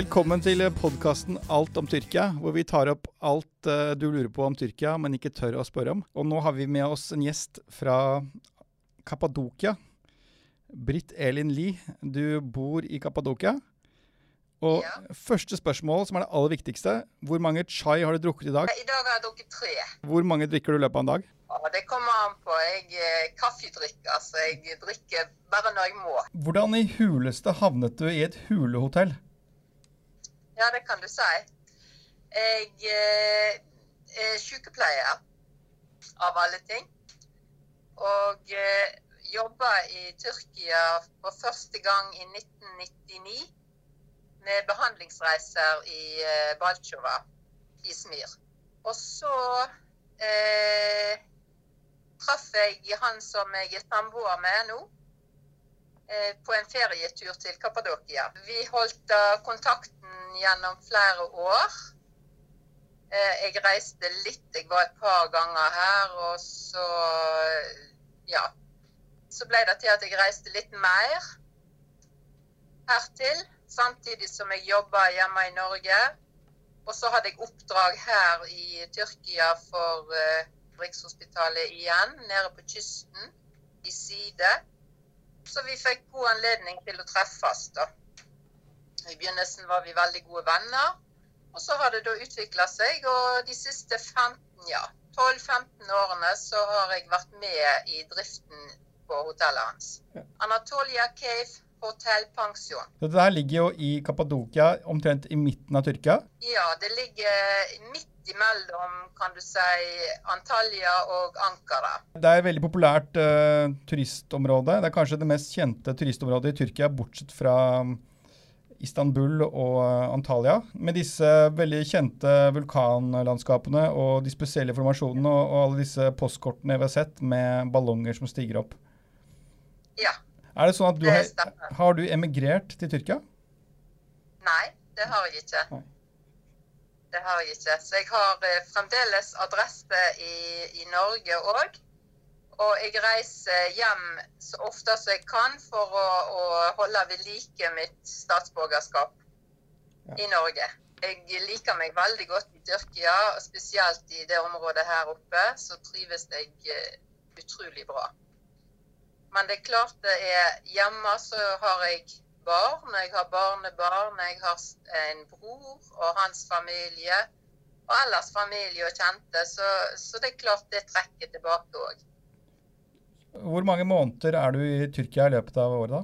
Velkommen til podkasten Alt om Tyrkia, hvor vi tar opp alt eh, du lurer på om Tyrkia, men ikke tør å spørre om. Og nå har vi med oss en gjest fra Kappadokia. Britt Elin Lie, du bor i Kappadokia. Og Ja. første spørsmål, som er det aller viktigste, hvor mange chai har du drukket i dag? I dag har jeg drukket tre. Hvor mange drikker du i løpet av en dag? Ja, det kommer an på. Jeg er kaffedrikker, så jeg drikker bare når jeg må. Hvordan i huleste havnet du i et hulehotell? Ja, det kan du si. Jeg eh, er sykepleier, av alle ting. Og eh, jobba i Tyrkia for første gang i 1999 med behandlingsreiser i eh, Balchova, Izmir. Og så eh, traff jeg han som jeg er samboer med nå, eh, på en ferietur til Kappadokia. Vi holdt kontakten gjennom flere år. Eh, Jeg reiste litt, jeg var et par ganger her, og så ja. Så ble det til at jeg reiste litt mer hertil, samtidig som jeg jobba hjemme i Norge. Og så hadde jeg oppdrag her i Tyrkia for eh, Rikshospitalet igjen, nede på kysten, i Side. Så vi fikk god anledning til å treffes, da. I begynnelsen var vi veldig gode venner. Og så har det da utvikla seg, og de siste 15, ja, 12-15 årene så har jeg vært med i driften på hotellet hans. Anatolia Cave Hotel Pensjon. Dette her ligger jo i Kappadokia, omtrent i midten av Tyrkia. Ja, det ligger midt imellom, kan du si, Antalya og Ankara. Det er et veldig populært uh, turistområde. Det er kanskje det mest kjente turistområdet i Tyrkia, bortsett fra mm, Istanbul og eh, Antalya. Med disse veldig kjente vulkanlandskapene og de spesielle formasjonene og, og alle disse postkortene vi har sett med ballonger som stiger opp. Ja. Er det sånn at du har, har du emigrert til Tyrkia? Nei, det har jeg ikke. Nei. Det har jeg ikke. Så jeg har eh, fremdeles adresse i, i Norge òg. Og jeg reiser hjem så ofte som jeg kan for å, å holde ved like mitt statsborgerskap Ja. i Norge. Jeg liker meg veldig godt i Tyrkia, og spesielt i det området her oppe. Så trives jeg eh, utrolig bra. Men det er klart det er hjemme så har jeg barn, jeg har barnebarn, jeg har en bror og hans familie. Og ellers familie og kjente, så, så det er klart det trekker tilbake òg. Hvor mange måneder er du i Tyrkia i løpet av året, da?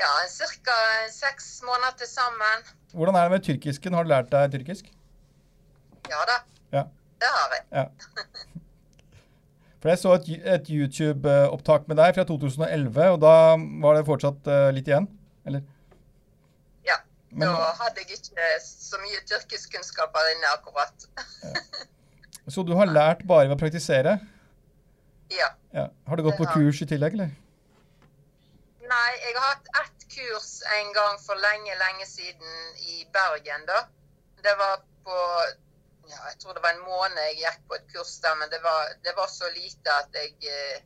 Ja, ca. seks måneder til sammen. Hvordan er det med tyrkisken? Har du lært deg tyrkisk? Ja da, Ja. det har jeg. Ja. For jeg så et, et YouTube-opptak med deg fra 2011, og da var det fortsatt uh, litt igjen? Eller? Ja. Men, da hadde jeg ikke så mye tyrkiskkunnskaper inne akkurat. så du har lært bare ved å praktisere? Ja. Ja. Har du gått på kurs i tillegg, eller? Nei, jeg har hatt ett kurs en gang for lenge, lenge siden i Bergen, da. Det var på ja, Jeg tror det var en måned jeg gikk på et kurs der, men det var, det var så lite at jeg eh,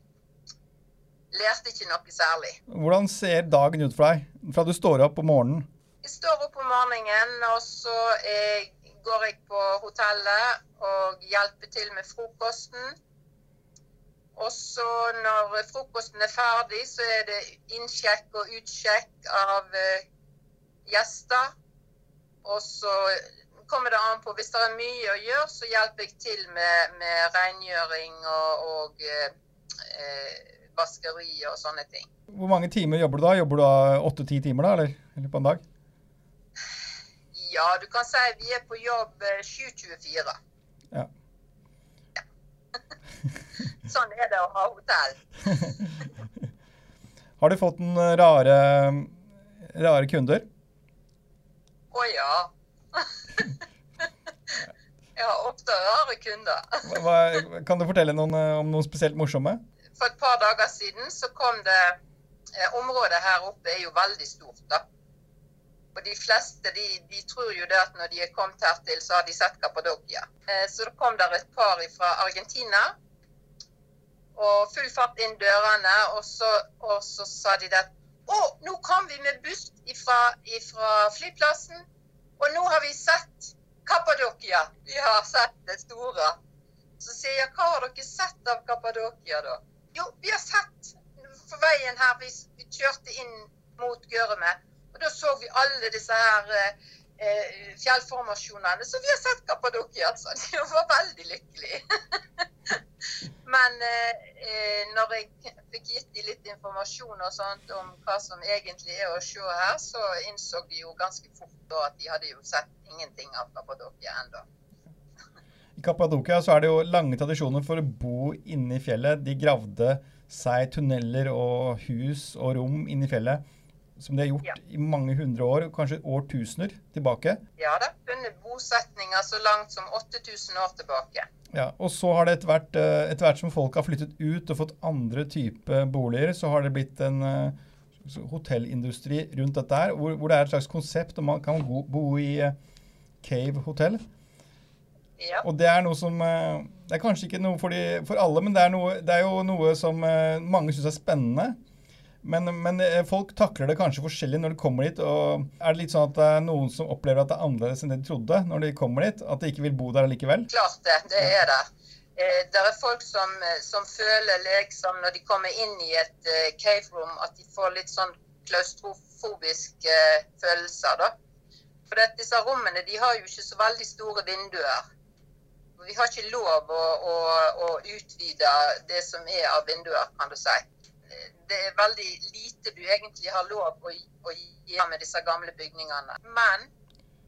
lærte ikke noe særlig. Hvordan ser dagen ut for deg fra du står opp om morgenen? Jeg står opp om morgenen, og så eh, går jeg på hotellet og hjelper til med frokosten. Og så når frokosten er ferdig, så er det innsjekk og utsjekk av eh, gjester. Og så kommer det an på Hvis det er mye å gjøre, så hjelper jeg til med, med rengjøring og, og eh, eh, vaskeri og sånne ting. Hvor mange timer jobber du da? Jobber du da åtte-ti timer da, eller? eller på en dag? Ja, du kan si vi er på jobb eh, 724. Ja. Sånn er det å ha hotell. Har du fått en rare, rare kunder? Å ja. Jeg har ofte rare kunder. Hva, kan du fortelle noen, eh, om noen spesielt morsomme? For et par dager siden så kom det eh, Området her oppe er jo veldig stort, da. Og de fleste de, de tror jo det at når de er kommet hertil, så har de sett Kappadokia. Eh, så da kom der et par fra Argentina. Og full fart inn dørene, og så, og så sa de at Å, nå kom vi med buss fra flyplassen, og nå har vi sett Kappadokia. Vi har sett det store. Så sier jeg, hva har dere sett av Kappadokia, da? Jo, vi har sett for veien her vi, vi kjørte inn mot Gørme. Og da så vi alle disse her eh, fjellformasjonene. Så vi har sett Kappadokia, altså. De var veldig lykkelige. Men eh, når jeg fikk gitt dem litt informasjon og sånt om hva som egentlig er å se her, så innså de jo ganske fort at de hadde jo sett ingenting av Kappadokia ennå. I Kappadokia så er det jo lange tradisjoner for å bo inne i fjellet. De gravde seg tunneler og hus og rom inne i fjellet som de har gjort ja. i mange hundre år, kanskje årtusener tilbake. Ja da, funnet bosetninger så langt som 8000 år tilbake. Ja, og så har det etter hvert, eh, etter hvert som folk har flyttet ut og fått andre type boliger, så har det blitt en uh, hotellindustri rundt dette her, hvor, hvor, det er et slags konsept og man kan bo, i uh, cave hotell. Ja. Og det er noe som Det er kanskje ikke noe for, de, for alle, men det er, noe, det er, jo noe som mange syns er spennende. Men, men, eh, folk takler det kanskje forskjellig når de kommer dit. og Er det litt sånn at det er noen som opplever at det er annerledes enn det de trodde når de kommer dit? At de ikke vil bo der likevel? Klart det. Det er det. Eh, det er folk som, eh, som, føler liksom når de kommer inn i et cave room, at de får litt sånn klaustrofobiske følelser. da. For disse rommene de har jo ikke så veldig store vinduer. Vi har ikke lov å, å, å utvide det som er av vinduer, kan du si det er veldig lite du egentlig har lov å, å gjøre med disse gamle bygningene. Men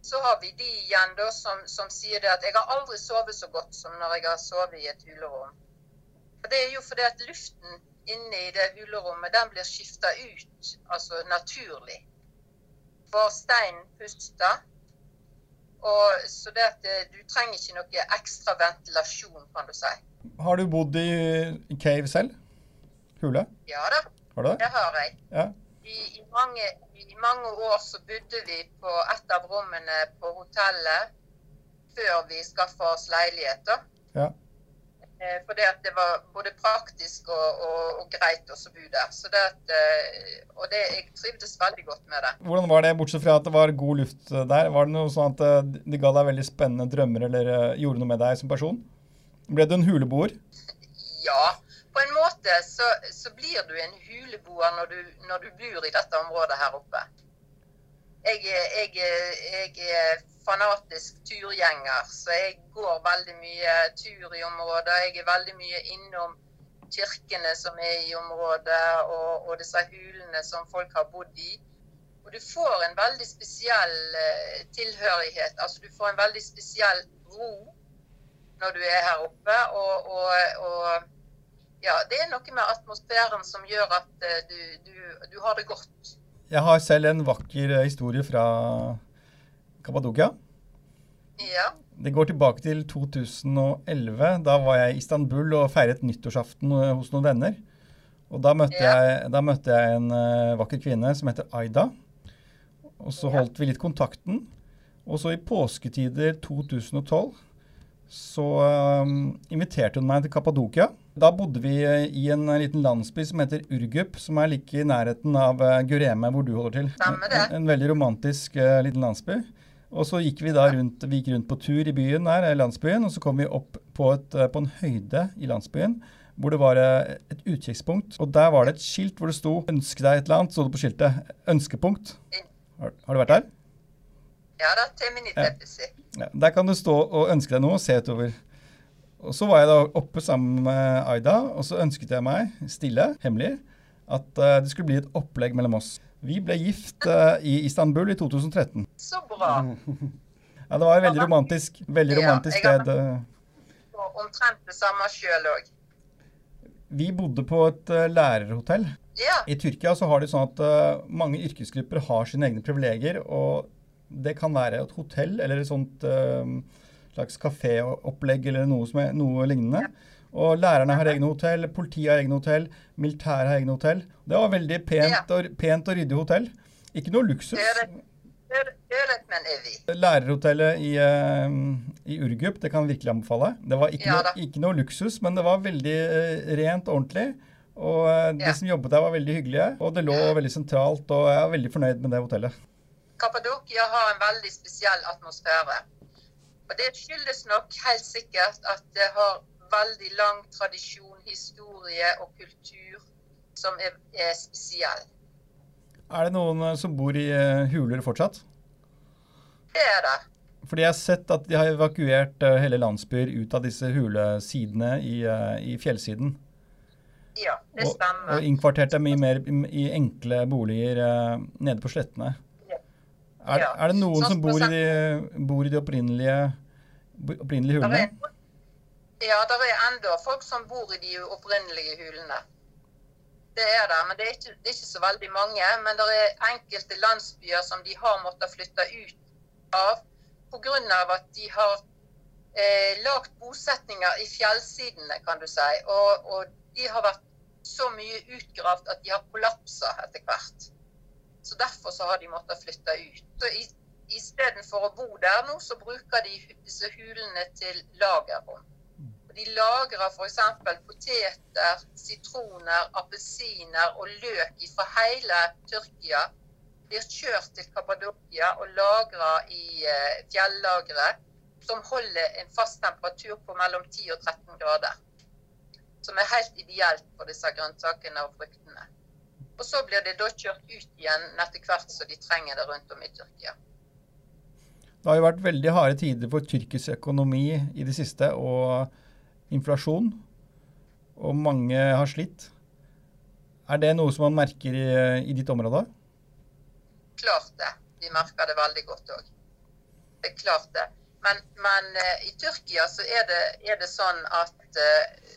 så har vi de igjen da som, som sier det at jeg har aldri sovet så godt som når jeg har sovet i et hulerom. Og Det er jo fordi at luften inne i det hulerommet den blir skifta ut altså naturlig. For steinen puster. Og så det at eh, du trenger ikke noe ekstra ventilasjon, kan du si. Har du bodd i cave selv? Hule? Ja da, har du det? det har jeg. Ja. I, i, mange, I, mange, år så bodde vi på et av rommene på hotellet før vi skaffa oss leilighet. da. Ja. Eh, fordi at det var både praktisk og, og, og greit å bo der. Så det at, eh, og det, jeg trivdes veldig godt med det. Hvordan var det, bortsett fra at det var god luft der? Var det noe sånn at eh, de ga deg veldig spennende drømmer eller gjorde noe med deg som person? Ble du en huleboer? Ja, måte så, så blir du en huleboer når du, når du, bor i dette området her oppe. Jeg, jeg, jeg er fanatisk turgjenger, så jeg går veldig mye tur i området. Jeg er veldig mye innom kirkene som er i området, og, og disse hulene som folk har bodd i. Og du får en veldig spesiell uh, tilhørighet. Altså du får en veldig spesiell ro når du er her oppe. og, og, og ja, det er noe med atmosfæren som gjør at uh, du, du, du, har det godt. Jeg har selv en vakker eh, historie fra Kappadokia. Ja. Det går tilbake til 2011. Da var jeg i Istanbul og feiret nyttårsaften eh, hos noen venner. Og da møtte, ja. jeg, da møtte jeg, en vakker kvinne som heter Aida. Og så holdt vi litt kontakten. Og så i påsketider 2012 så um, inviterte hun meg til Kappadokia. Da bodde vi eh, i en liten landsby som heter Urgup, som er like i nærheten av uh, Gureme, hvor du holder til. En, en, veldig romantisk uh, liten landsby. Og så gikk vi da rundt, vi gikk rundt på tur i byen der, landsbyen, og så kom vi opp på, et, på en høyde i landsbyen hvor det var et utkikkspunkt. Og der var det et skilt hvor det sto 'Ønske deg et eller annet', sto det på skiltet. Ønskepunkt. Har, har du vært der? Ja da, til minuttepussy. Ja, der kan du stå og ønske deg noe og se utover. Og Så var jeg da oppe sammen med Aida, og så ønsket jeg meg, stille, hemmelig, at uh, det skulle bli et opplegg mellom oss. Vi ble gift uh, i Istanbul i 2013. Så bra. ja, det var et veldig romantisk, veldig romantisk ja, sted. Uh, omtrent det samme sjøl òg. Vi bodde på et lærerhotell. Ja. I Tyrkia så har de sånn at mange yrkesgrupper har sine egne privilegier. og det kan være et hotell eller et sånt uh, slags kaféopplegg eller noe, som er, noe lignende. Og lærerne har egne hotell, politiet har egne hotell, militæret har egne hotell. Det var veldig pent og, pent og ryddig hotell. Ikke noe luksus. Lærerhotellet i, uh, i Urgup, det kan virkelig anbefale. Det var ikke, ja, noe, ikke noe luksus, men det var veldig uh, rent og ordentlig. Og eh, de Ja. som jobbet der, var veldig hyggelige. Og det lå veldig sentralt, og jeg er veldig fornøyd med det hotellet. Kappadokia har en veldig spesiell atmosfære. Og det skyldes nok helt sikkert at det har veldig lang tradisjon, historie og kultur som er, er spesiell. Er det noen eh, som bor i eh, huler fortsatt? Det er det. Fordi jeg har sett at de har evakuert eh, hele landsbyer ut av disse hulesidene i, i fjellsiden. Ja, det stemmer. og innkvartert dem i, mer, i enkle boliger nede på slettene. Er, Ja. er det noen Sånn som bor i de, bor i de opprinnelige, opprinnelige hulene? Der er, ja, det er enda folk som bor i de opprinnelige hulene. Det er det, men det er ikke, det er ikke så veldig mange. Men det er enkelte landsbyer som de har måttet flytte ut av pga. at de har eh, lagt bosetninger i fjellsidene, kan du si. Og, og de har vært så mye utgravd at de har kollapsa etter hvert. Så Derfor så har de måttet flytte ut. Og Istedenfor å bo der nå, så bruker de disse hulene til lagerrom. De lagrer f.eks. poteter, sitroner, appelsiner og løk fra hele Tyrkia. Blir kjørt til Kappadokia og lagra i eh, fjellagre som holder en fast temperatur på mellom 10 og 13 grader. Som er helt ideelt for disse grønnsakene og fruktene. Og så blir det da kjørt ut igjen etter hvert som de trenger det rundt om i Tyrkia. Det har jo vært veldig harde tider for tyrkisk økonomi i det siste, og inflasjon. Og mange har slitt. Er det noe som man merker i, i ditt område? Klart det. Vi merker det veldig godt òg. Det er klart det. Men, men eh, i Tyrkia så er det, er det sånn at eh,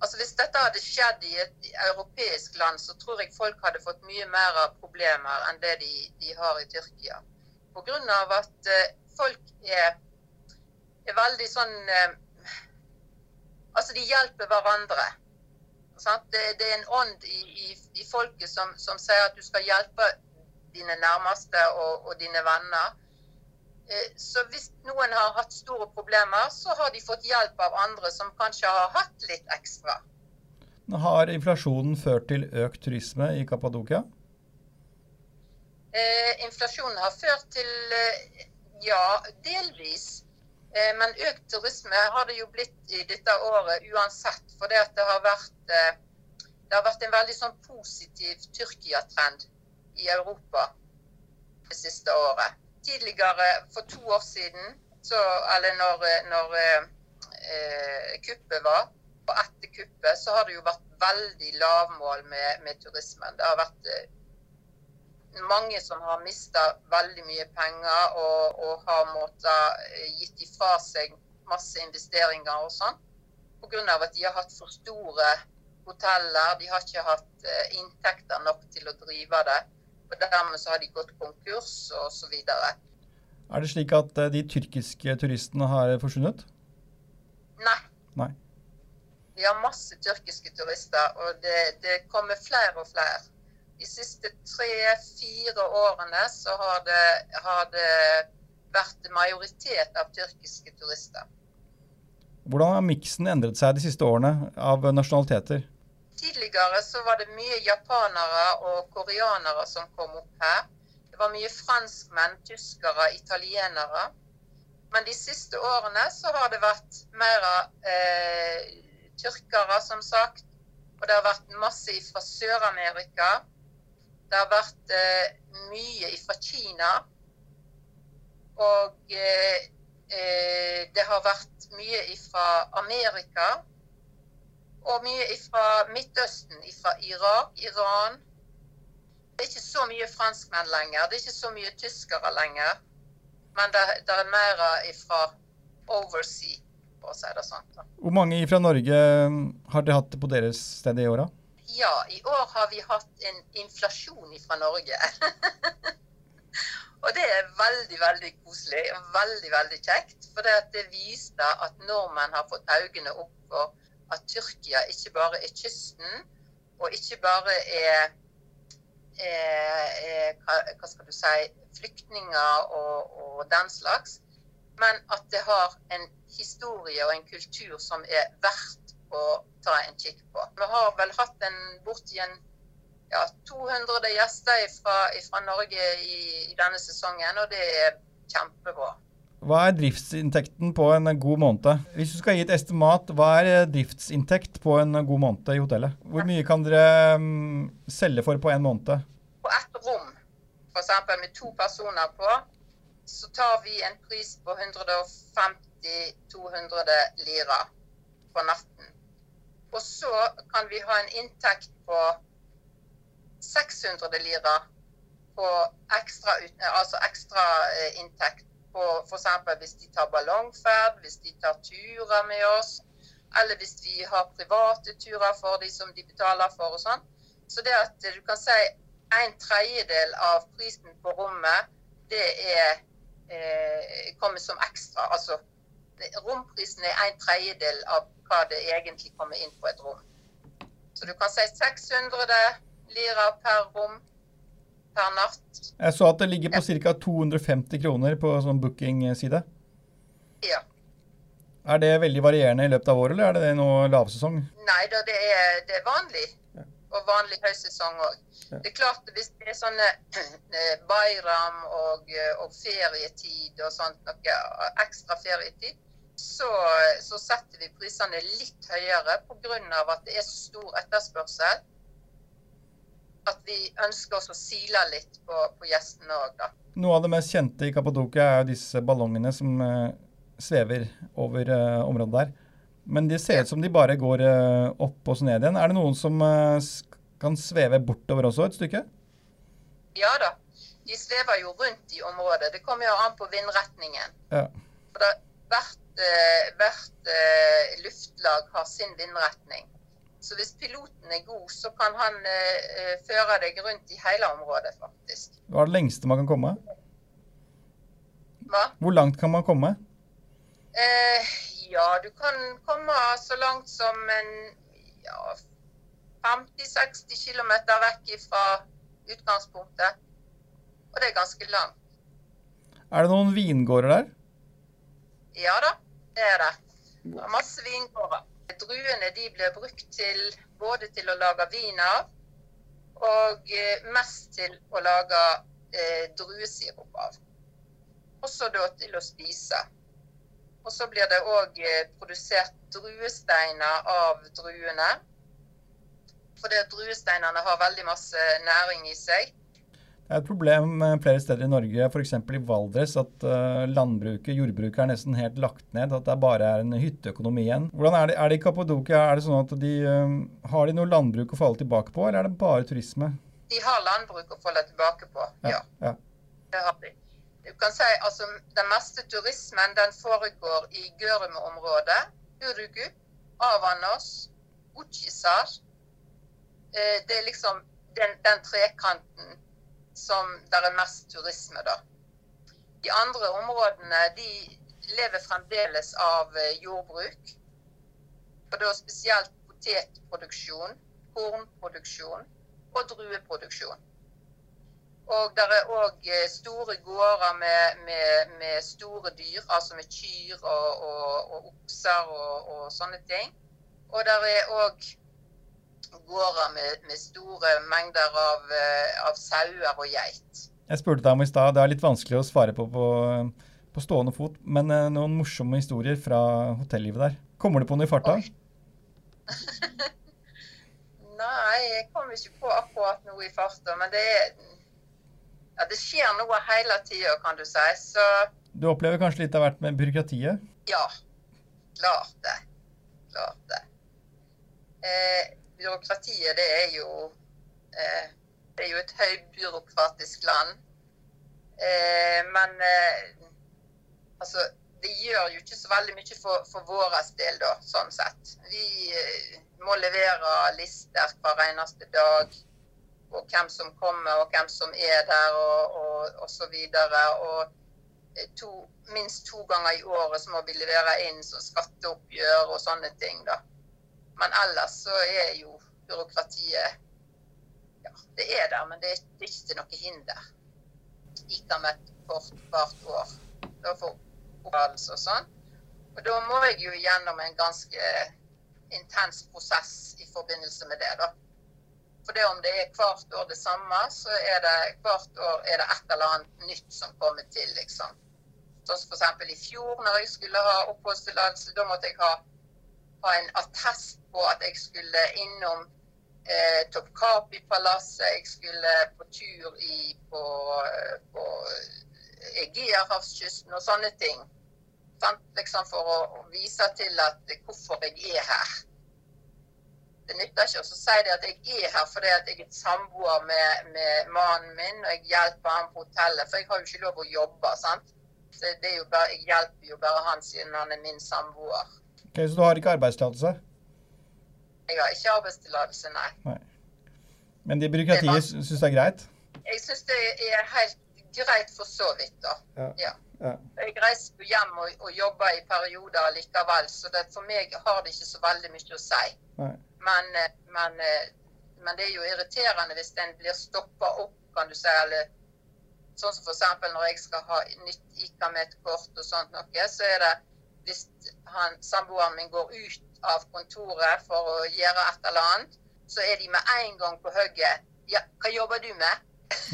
altså Hvis dette hadde skjedd i et europeisk land, så tror jeg folk hadde fått mye mer av problemer enn det de, de har i Tyrkia. Pga. at eh, folk er, er veldig sånn eh, Altså, de hjelper hverandre. Det, det er en ånd i, i, i folket som, som sier at du skal hjelpe dine nærmeste og, og dine venner. Eh, Så hvis noen har hatt store problemer, så har de fått hjelp av andre som kanskje har hatt litt ekstra. Har inflasjonen ført til økt turisme i Kappadokia? Eh, inflasjonen har ført til eh, ja, delvis. Eh, men økt turisme har det jo blitt i dette året uansett. For det, det, har vært, eh, det har vært en veldig sånn positiv Tyrkia-trend i Europa det siste året. Tidligere, for to år siden, så, eller når, når eh, kuppet var, og etter kuppet, så har det jo vært veldig lavmål med, med turismen. Det har vært eh, mange som har mista veldig mye penger og, og har måttet eh, gitt ifra seg masse investeringer og sånn. Pga. at de har hatt for store hoteller. De har ikke hatt eh, inntekter nok til å drive det. Og dermed så har de gått konkurs videre. Er det slik at eh, de tyrkiske turistene har forsvunnet? Nei. Nei. Vi har masse tyrkiske turister, og det, det kommer flere og flere. De siste tre-fire årene så har det, har det vært majoritet av tyrkiske turister. Hvordan har miksen endret seg de siste årene av nasjonaliteter? Tidligere så var det mye japanere og koreanere som kom opp her. Det var mye franskmenn, tyskere, italienere. Men de siste årene så har det vært mer eh, tyrkere, som sagt. Og det har vært masse fra Sør-Amerika. Det har vært eh, mye fra Kina. Og eh, eh, det har vært mye fra Amerika. Og mye fra Midtøsten, fra Irak, Iran. Det er ikke så mye franskmenn lenger. Det er ikke så mye tyskere lenger. Men det, det er mer fra oversea, for å si det sånn. Hvor mange fra Norge mm, har dere hatt på deres sted i åra? Ja, i år har vi hatt en inflasjon fra Norge. og det er veldig, veldig koselig veldig, veldig kjekt. For det, det viste at nordmenn har fått øynene opp for at Tyrkia ikke bare er kysten, og ikke bare er, er, er hva, skal du si, flyktninger og, og den slags, men at det har en historie og en kultur som er verdt å ta en kikk på. Vi har vel hatt en borti en ja, 200 gjester fra Norge i, i, denne sesongen, og det er kjempebra. Hva er driftsinntekten på en god måned? Hvis du skal gi et estimat, hva er driftsinntekt på en god måned i hotellet? Hvor mye kan dere um, selge for på en måned? På ett rom, f.eks. med to personer på, så tar vi en pris på 150-200 lira på natten. Og så kan vi ha en inntekt på 600 lira på ekstra, altså ekstra eh, inntekt på f.eks. hvis de tar ballongferd, hvis de tar turer med oss, eller hvis vi har private turer for de som de betaler for og sånn. Så det at du kan si en tredjedel av prisen på rommet, det er eh, kommer som ekstra. Altså romprisen er en tredjedel av hva det egentlig kommer inn på et rom. Så du kan si 600 lira per rom per natt. Jeg så at det ligger på ca. 250 kroner på sånn booking-side. Ja. Er det veldig varierende i løpet av året, eller er det noe lavsesong? Nei da, det er, det er vanlig. Ja. Og vanlig høysesong òg. Ja. Det er klart Hvis det er sånne eh, bayram og, og, ferietid og sånt, noe ekstra ferietid, så, så setter vi prisene litt høyere pga. at det er så stor etterspørsel at vi ønsker oss å sile litt på, på gjestene òg, da. Noe av det mest kjente i Kappadokia er disse ballongene som eh, svever over eh, området der. Men de ser ut som de bare går eh, opp og så ned igjen. Er det noen som kan sveve bortover også et stykke? Ja da. De svever jo rundt i området. Det kommer jo an på vindretningen. Ja. For da, hvert, hvert luftlag har sin vindretning. Så hvis piloten er god, så kan han eh, føre deg rundt i hele området, faktisk. Hva er det lengste man kan komme? Hva? Hvor langt kan man komme? Eh, ja, du kan komme så langt som en ja, 50-60 km vekk fra utgangspunktet. Og det er ganske langt. Er det noen vingårder der? Ja da, det er det. Det er masse vingårder. Druene de blir brukt til både til å lage vin av, og eh, mest til å lage eh, druesirup av. Også da til å spise. Og så blir det òg eh, produsert druesteiner av druene. Fordi druesteinene har veldig masse næring i seg. Det er et problem flere steder i Norge, f.eks. i Valdres, at uh, landbruket, jordbruket, er nesten helt lagt ned. At det bare er en hytteøkonomi igjen. Hvordan Er det, er det i Kappadokia? Er det sånn at de, uh, Har de noe landbruk å falle tilbake på, eller er det bare turisme? De har landbruk å falle tilbake på, ja. ja. Det har de. Du kan si altså Den meste turismen den foregår i Gørme-området. Urugu, Avanos, Utsjisar. Eh, det er liksom den, den trekanten som det er mest turisme, da. De andre områdene de lever fremdeles av eh, jordbruk. Og da spesielt potetproduksjon, kornproduksjon og drueproduksjon. Og det er òg eh, store gårder med, med, med, store dyr, altså med kyr og, og, og okser og, og, sånne ting. Og det er òg gårder med, med, store mengder av, eh, av, sauer og geit. Jeg spurte deg om i stad, det er litt vanskelig å svare på, på på stående fot, men eh, noen morsomme historier fra hotellivet der. Kommer du på noe i farta? Nei, jeg kommer ikke på akkurat noe i farta. Men det, ja, det skjer noe hele tida, kan du si. Så Du opplever kanskje litt av hvert med byråkratiet? Ja. Klart det. Klart det. Eh, byråkratiet, det er jo eh, Det er jo et høybyråkratisk land. Eh, men eh, altså Det gjør jo ikke så veldig mye for, for vår del, da, sånn sett. Vi eh, må levere lister hver eneste dag på hvem som kommer, og hvem som er der, og, og, og så videre. Og eh, to, minst to ganger i året så må vi levere inn så skatteoppgjør og sånne ting. da. Men ellers så er jo byråkratiet Ja, det er der, men det er, ikke noe hinder. Ikke om et kort hvert år. Da får oppholdelse og sånn. Og da må jeg jo gjennom en ganske intens prosess i forbindelse med det. da. For det om det er hvert år det samme, så er det hvert år er det et eller annet nytt som kommer til. liksom. Sånn som f.eks. i fjor, når jeg skulle ha oppholdstillatelse. Da måtte jeg ha, ha, en attest på at jeg skulle innom eh, Topkapi-palasset. Jeg skulle på tur i, på, på Egeerhavskysten og sånne ting. Liksom for å, å, vise til at hvorfor jeg er her. Det nytter ikke å si at jeg er her fordi jeg er samboer med, med, mannen min og jeg hjelper ham på hotellet. For jeg har jo ikke lov å jobbe. sant? Så det er jo bare, Jeg hjelper jo bare han siden han er min samboer. Ok, Så du har ikke arbeidstillatelse? Jeg har ikke arbeidstillatelse, nei. nei. Men de byråkratiet syns det er greit? Jeg syns det er helt greit for så vidt, da. Ja. ja. Ja. Jeg reiser hjem og, og, jobber i perioder likevel, så det, for meg har det ikke så veldig mye å si. Men, eh, men, eh, men, det er jo irriterende hvis den blir stoppa opp, kan du si. eller Sånn som f.eks. når jeg skal ha nytt ICAMET-kort og sånt noe, så er det hvis han, samboeren min går ut av kontoret for å gjøre et eller annet, så er de med en gang på hugget. Ja, hva jobber du med?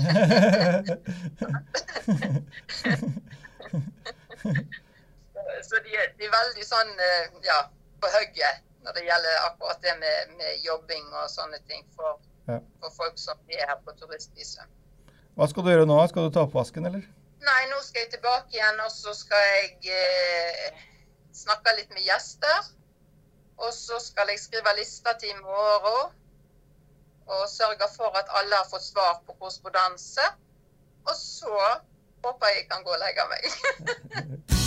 så de, de, er veldig sånn eh, ja, på hugget når det gjelder akkurat det med, med jobbing og sånne ting for, ja. for, folk som er her på turistvisum. Hva skal du gjøre nå? Skal du ta oppvasken, eller? Nei, nå skal jeg tilbake igjen, og så skal jeg eh, snakke litt med gjester. Og så skal jeg skrive lister til i morgen og sørge for at alle har fått svar på korrespondanse. Og så håper jeg jeg kan gå og legge meg.